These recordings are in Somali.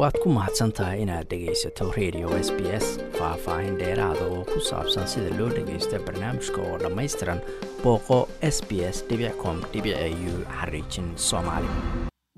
waad ku mahadsan tahay inaad dhegaysato radio s b s faah-faahin dheeraada oo ku saabsan sida loo dhagaysto barnaamijka oo dhammaystiran booqo s b s com u xariijin soomaali.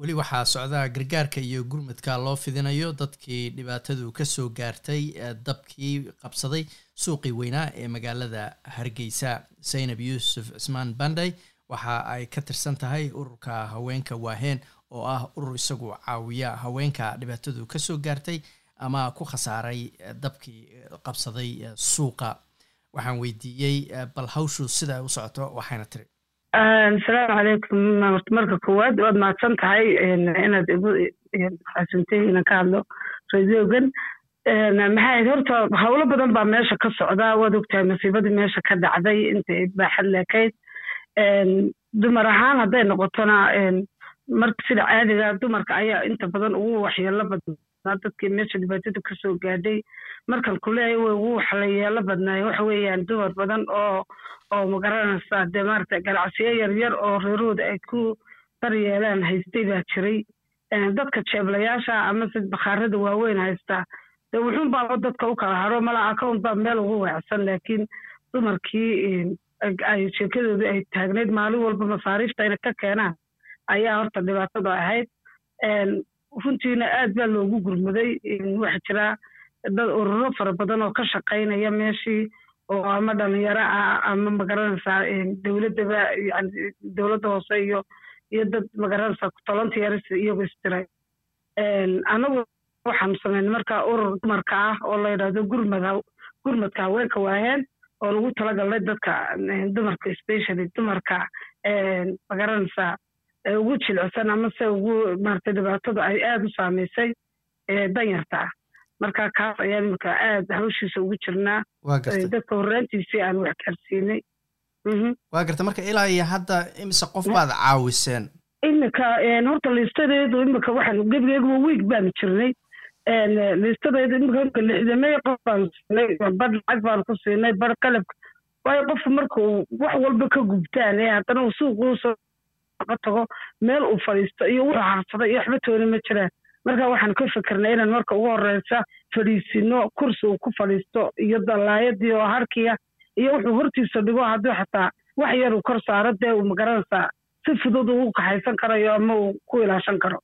Weli waxaa socdaa gargaarka iyo gurmadka loo fidinayo dadkii dhibaatadu ka soo gaartay dabkii qabsaday suuqii weynaa ee magaalada hargeysa. Zaynab yuusuf cismaan banday waxa ay ka tirsan tahay ururka haweenka waaheen oo ah urur isagu caawiya haweenka dhibaatadu ka soo gaartay ama ku khasaaray dabkii qabsaday suuqa. Waxaan weydiiyey bal hawshu sida ay u socoto waxayna tiri. Asalaamu calaykum. Marka koowaad waad mahadsan tahay inaad igu xasuuntay inaan ka hadlo radiogan maxaa horta howlo badan baa meesha ka socdaa waad ogtahay masiibadii meesha ka dhacday intay baaxad leekayd. Dumar ahaan hadday noqotona marka sida caadiga dumarka ayaa inta badan ugu waxyeelo badnaa dadkii meesha dhibaatada ka soo gaadhay markan kuleeya way ugu waxlayeelo badnaay waxa weeyaan dumar badan oo oo magaranaysa dee maarata ganacsiyo yaryar oo reerahooda ay ku daryeelaan haystay baa jiray dadka jeeblayaasha ama sid bakhaarada waaweyn haystaa dee wuxuun baa dadka u kala haro mala account baa meel ugu weecsan laakiin dumarkii ay sheekadooda ay taagnayd maalin walba masaariifta inay ka keenaan ayaa horta dhibaatada ahayd. Runtiina aad baa loogu gurmuday waxaa jira. Dad ururo fara badan oo ka shaqaynaya meeshii oo ama dhalinyaro ah ama ma garanaysaa dowladdaba yani dowladda hoose iyo iyo dad ma garanaysaa volunteers iyagu istiray anagu waxaanu sameynay marka urur dumarka ah oo la yidhahdo gurmad gurmadka haweenka waaheen oo lagu talagalnay dadka dumarka specially dumarka ma garanaysaa ugu jilcsan ama se ugu maarata dhibaatada ay aada u saamaysay danyarta. Ah marka kaas ayaan imika aada hawshiisa ugu jirnaa. Dadka horraantiisii aan wax gaarsiinay waa garta marka ilaa iyo hadda imise qof baad caawiseen? Imika horta liistadeedu imika waxaan gebigeeguba wiig baanu jirnay. Liistadeedu imika lixdamey qof baanu siinay badh lacag baanu ku siinay badh qalabka. Waayo qofku marka uu wax walba ka gubtaan ee haddana uu suuquusoo tago meel uu fadhiisto iyo wuxuu harsada iyo waxba tooni ma jiraan. Marka waxaan ka fikirnay inaan marka ugu horeysa fadhiisino kursi uu ku fadhiisto iyo dallaayadii oo harkiya iyo wuxuu hortiisa dhigo haddii xataa wax yar uu kor saaro dee uu ma garanaysaa si fudud uu kaxaysan karayo ama uu ku ilaashan karo.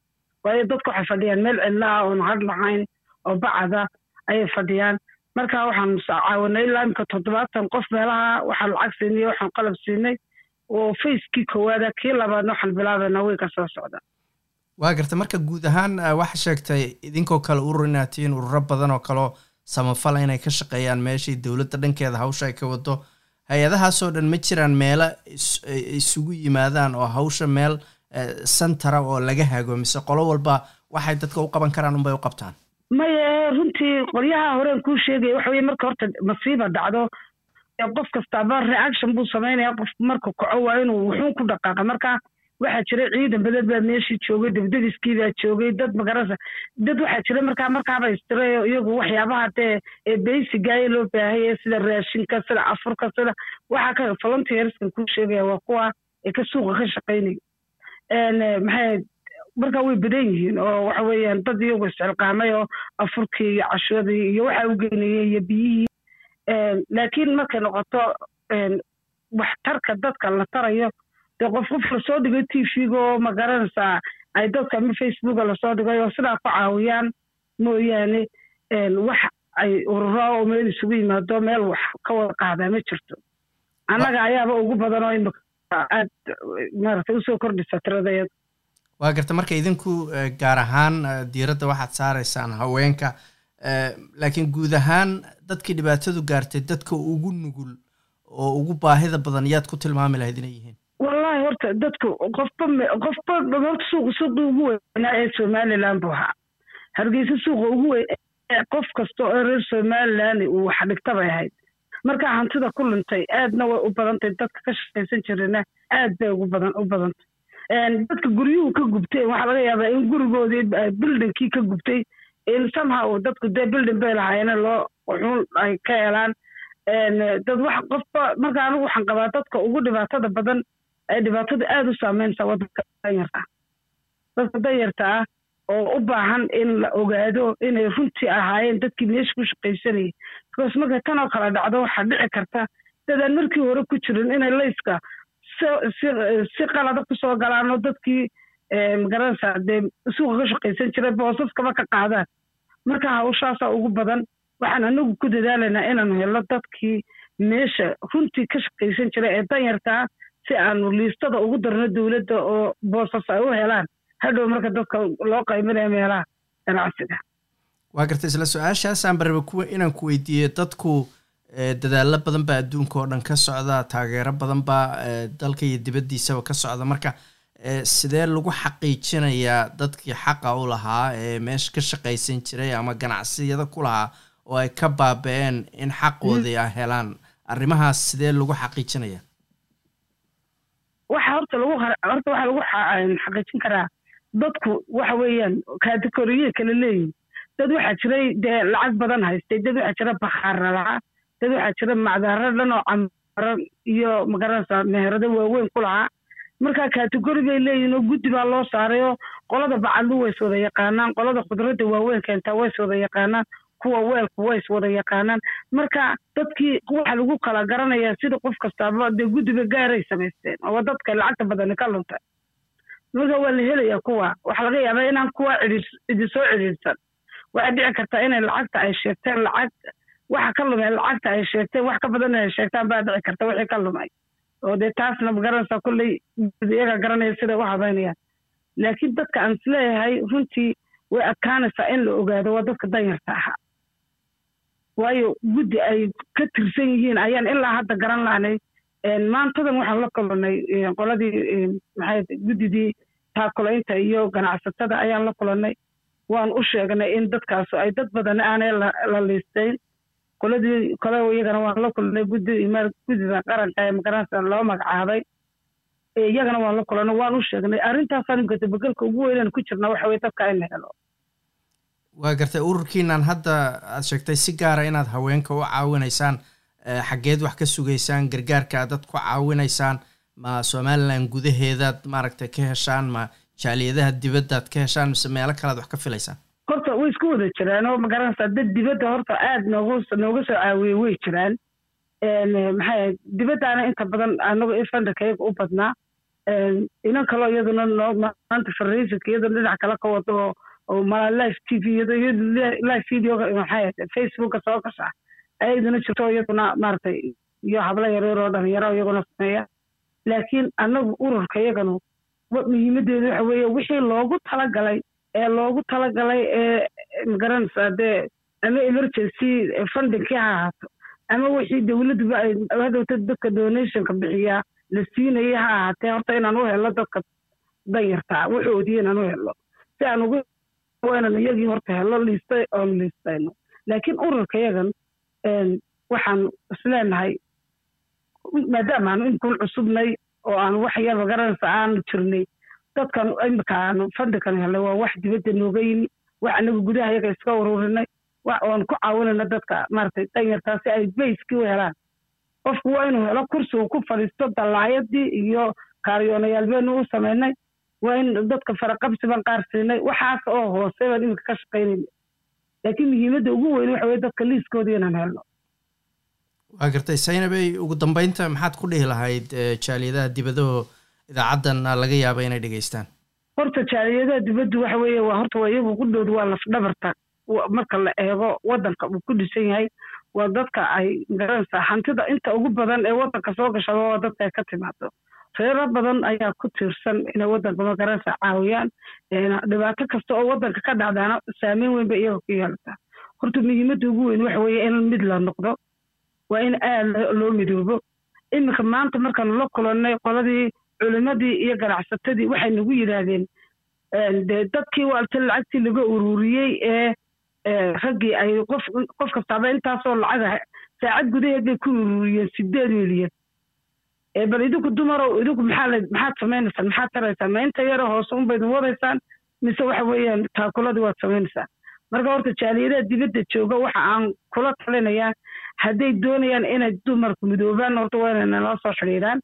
Waayo dadku waxay fadhiyaan meel cidla ah oon har lahayn oo bacada ayay fadhiyaan. Marka waxaan caawinay ilaa imika toddobaatan qof meelaha waxaan lacag siinay waxaan qalab siinay oo facekii koowaada kii labaadna waxaan bilaabaynaa way ka soo socda. Waa garta marka guud ahaan waxa sheegtay idinkoo kale urur inaad tihiin ururo badan oo kaleo samafala inay ka shaqeeyaan meeshii dowladda dhankeeda hawsha ay ka wado hay'adahaasoo dhan ma jiraan meelo isugu yimaadaan oo hawsha meel sentara oo laga hago mise qolo walba waxay dadka u qaban karaan unbay u qabtaan? Maya runtii qolyaha horeen kuu sheegaya waxa weye marka horta masiiba dhacdo qof kastaaba reaction buu samaynaya qof marka kaco waa inuu wuxuun ku dhaqaaqa marka waxaa jira ciidan badan baa meeshii joogay debdebiskii baa joogay dad magarasa dad waxaa jira markaa markaaba istiray iyagu waxyaabaha dee ee baysigaayo loo baahaya sida raashinka sida afurka sida waxaa ka volunteerskan kuu sheegaya waa kuwa ee ka suuqa ka shaqaynaya maxay markaa way badan yihiin oo waxa weeyaan dad iyagu iscilqaamay oo afurkii iyo cashadii iyo waxaa u geynayay iyo biyihii laakiin markay noqoto waxtarka dadka la tarayo dee qof qof la soo dhigay t v-ga oo ma garanaysaa ay dadka ama facebooka la soo dhigay oo sidaa ku caawiyaan mooyaane wax ay ururo oo meel isugu yimaado meel wax ka wada qaadaa ma jirto. Annaga ayaaba ugu badan oo aad maarata u soo kordhisa tiradayada waa garta marka idinku gaar ahaan diiradda waxaad saaraysaan haweenka laakiin guud ahaan dadkii dhibaatadu gaartay dadka ugu nugul oo ugu baahida badan yaad ku tilmaami lahayd inay yihiin. Wallahi horta dadku qofba qofba horta suuqa suuqii ugu weynaa ee somaliland buu ahaa. Hargeysa suuqa ugu weyn qof kasta oo reer somaliland uu wax dhigta bay ahayd. Marka hantida ku luntay aadna way u badantay dadka ka shaqaysan jirana aad bay ugu badan u badantay. Dadka guryuhu ka gubtay waxaa laga yaabaa in gurigoodii buildingkii ka gubtay in somehow dadku dee building bay lahaayeen loo wuxuun ay ka helaan. Dad wax qofba marka anigu waxaan qabaa dadka ugu dhibaatada badan ee dhibaatada aada u saameynaysa waddanka danyarta. Dadka danyarta ah oo u baahan in la ogaado inay runtii ahaayeen dadkii meesha ku shaqaysanayay because markay tan oo kale dhacdo waxaa dhici karta dadaan markii hore ku jirin inay layska si qalada ku soo galaan oo dadkii ma garanaysaa dee suuqa ka shaqaysan jiray boosaskaba ka qaadaan marka hawshaasaa ugu badan waxaan anagu ku dadaalaynaa inaanu helno dadkii meesha runtii ka shaqaysan jiray ee danyartaa si aanu liistada ugu darno dowladda oo boosas ay u helaan. Hadhow marka dadka loo qaybinayo meelaha ganacsiga. Waa gartay isla su'aashaasaan baraba inaan ku weydiiyey dadku dadaalo badan baa adduunka oo dhan ka socda taageero badan baa dalka iyo dibaddiisaba ka socda. Marka sidee lagu xaqiijinayaa dadkii xaqa u lahaa ee meesha ka shaqaysan jiray ama ganacsiyada ku lahaa oo ay ka baaba-een in xaqoodii a helaan? Arrimahaas sidee lagu xaqiijinaya waxa horta lagu horta waxaa lagu xaqiijin karaa dadku waxa weeyaan kategoriye kala leeyihiin dad waxaa jiray dee lacag badan haystay dad waxaa jira bakhaara lahaa dad waxaa jira macdaaro dhan oo camaro iyo ma garanaysaa meherado waaweyn ku lahaa marka kategori bay leeyihiin oo guddi baa loo saarayoo qolada bacadlu ways wada yaqaanaan qolada khudradda waaweyn keentaa ways wada yaqaanaan kuwa weelku ways wada yaqaanaan. Marka dadkii waxa lagu kala garanayaa sida qof kastaaba dee guddiba gaaray samaysteen oo dadka lacagta badani ka luntay marka waa la helayaa kuwa waxaa laga yaabaa inaan kuwa cidi soo cidhiidhsan. Waxay dhici kartaa inay lacagta ay sheegteen lacag waxa ka lumay lacagta ay sheegteen wax ka badan inay sheegtaan baa dhici karta wixii ka lumay oo dee taasna ma garanaysaa kolley iyaga garanaya siday u habaynayaan laakiin dadka aan is leeyahay runtii way adkaanaysaa in la ogaado waa dadka danyarta ahaa. Waayo guddi ay ka tirsan yihiin ayaan ilaa hadda garan lahnay maantadan waxaan la kulannay qoladii maxay guddidii taakulaynta iyo ganacsatada ayaan la kulannay. Waan u sheegnay in dadkaas ay dad badan aanay la liisteyn qoladii kole iyagana waan la kulannay guddi guddida qaranka ee magaranaysa loo magacaabay. Iyagana waan la kulannay waan u sheegnay arrintaasaan gatabegelka ugu weynaan ku jirna waxa weye dadka in la helo. Waa gartay ururkiinan hadda aad sheegtay si gaara inaad haweenka u caawinaysaan xaggeed wax ka sugaysaan gargaarka aad dad ku caawinaysaan ma somalilan gudaheedaad maaragtay ka heshaan ma jaaliyadaha dibaddaad ka heshaan mise meelo kalead wax ka filaysaan? Horta way isku wada jiraan oo ma garanaysaa dad dibadda horta aada noogu nooga soo caawiyey way jiraan. Maxay dibaddaana inta badan anagu ifandarkayaga u badnaa. Inan kaloo iyaduna maanta farraysinka iyaduna dhinac kale ka wado oo mala live t v live videoga maxay facebooka soo gasha. Ayaduna jirto iyaduna maaragtay iyo hablo yaryar oo dhalinyaro iyaguna sameeya. Laakiin annagu ururka iyaganu muhiimaddeedu waxa weeye wixii loogu talagalay ee loogu talagalay ee ma garanaysaa dee ama emergency fundingkii ha ahaato ama wixii dowladduba ay hadowta dadka donationka bixiyaa la siinayay ha ahaatee horta inaan u helno dadka danyartaa wuxoodii inaan u helno si aan ugu inaan iyagii horta helno liistay oon liistayno laakiin ururka yagan waxaan isleenahay maadaama aanu inkun cusubnay oo aan wax yar magaranaysa aanu jirnay dadkan imika aanu fadhikan helnay waa wax dibadda nooga yimi wax anagu gudaha yaga iska ururinay wax oon ku caawinayna dadka maaragtay danyartaa si ay bayskii u helaan. Qofku waa inuu helo kursi uu ku fadhiisto dallaayadii iyo kaariyoonayaal beenu u samaynay waa in dadka faraqabsiban qaar siinay. Waxaas oo hoose baan iminka ka shaqaynayna laakiin muhiimadda ugu weyn waxa weye dadka liiskoodii inaan helno. Waa gartay saynabey ugu dambeynta maxaad ku dhihi lahayd jaaliyadaha dibadaho idaacaddan laga yaaba inay dhegaystaan horta jaaliyadaha dibaddu waxa weeye waa horta waa iyagu qudhoodu waa lafdhabarta. Marka la eego waddanka uu ku dhisan yahay waa dadka ay ma garanaysaa hantida inta ugu badan ee waddanka soo gashaba waa dadka ay ka timaado reero badan ayaa ku tiirsan inay waddanka ma garanaysaa caawiyaan dhibaato kasta oo waddanka ka dhacdaana saameyn weyn bay iyaga ku yeelataa horta muhiimadda ugu weyn waxa weeye in mid la noqdo waa in aada loo midoobo. Iminka maanta markaanu la kulannay qoladii culimmadii iyo ganacsatadii waxay nagu yidhaahdeen dee dadkii waalta lacagtii laga ururiyey ee raggii ay qof qof kastaaba intaasoo lacaga saacad gudaheed bay ku ururiyeen sideed milyan bal idinku dumarow idinku maxaa maxaad samaynaysaan? Maxaad taraysaan ma inta yaro hoose unbaydin wadaysaan? Mise waxa weeyaan taakuladii waad samaynaysaan marka horta jaaliyadaha dibadda jooga waxa aan kula talinayaa hadday doonayaan inay dumarku midoobaan horta waa inay nala soo xidhiidhaan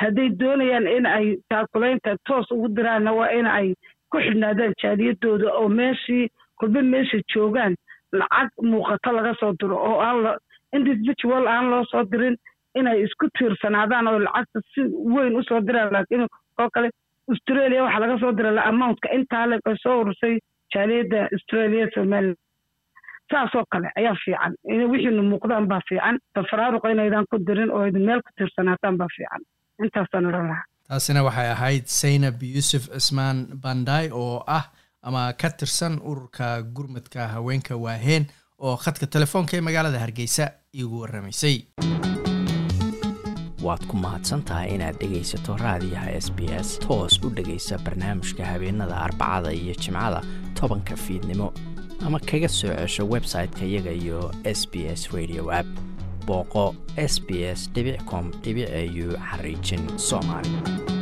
hadday doonayaan in ay taakulaynta toos ugu diraanna waa in ay ku xidhnaadaan jaaliyadooda oo meeshii kolba meesha joogaan lacag muuqato laga soo diro oo aan individual aan loo soo dirin inay isku tiirsanaadaan oo lacagta si weyn u soo diraan laakiin oo kale australia waxaa laga soo diray amountka intaa le ay soo urursay jaaliyadda australia somaliland saasoo kale ayaa fiican. Wixiinu muuqdaan baa fiican. Tafaraaruqa inaydan ku dirin oo idin meel ku tiirsanaataan baa fiican intaasaan odhan lahaa. Taasina waxay ahayd saynab yuusuf cismaan banday oo ah ama ka tirsan ururka gurmadka haweenka waaheen oo khadka telefoonka ee magaalada hargeysa iigu warramaysay. Waad ku mahadsantahay inaad dhegaysato raadiyaha s b s toos u dhegaysa barnaamijka habeenada arbacada iyo jimcada tobanka fiidnimo ama kaga soo cesho website-ka iyaga iyo s b s radio app booqo s b s com au xariijin soomaali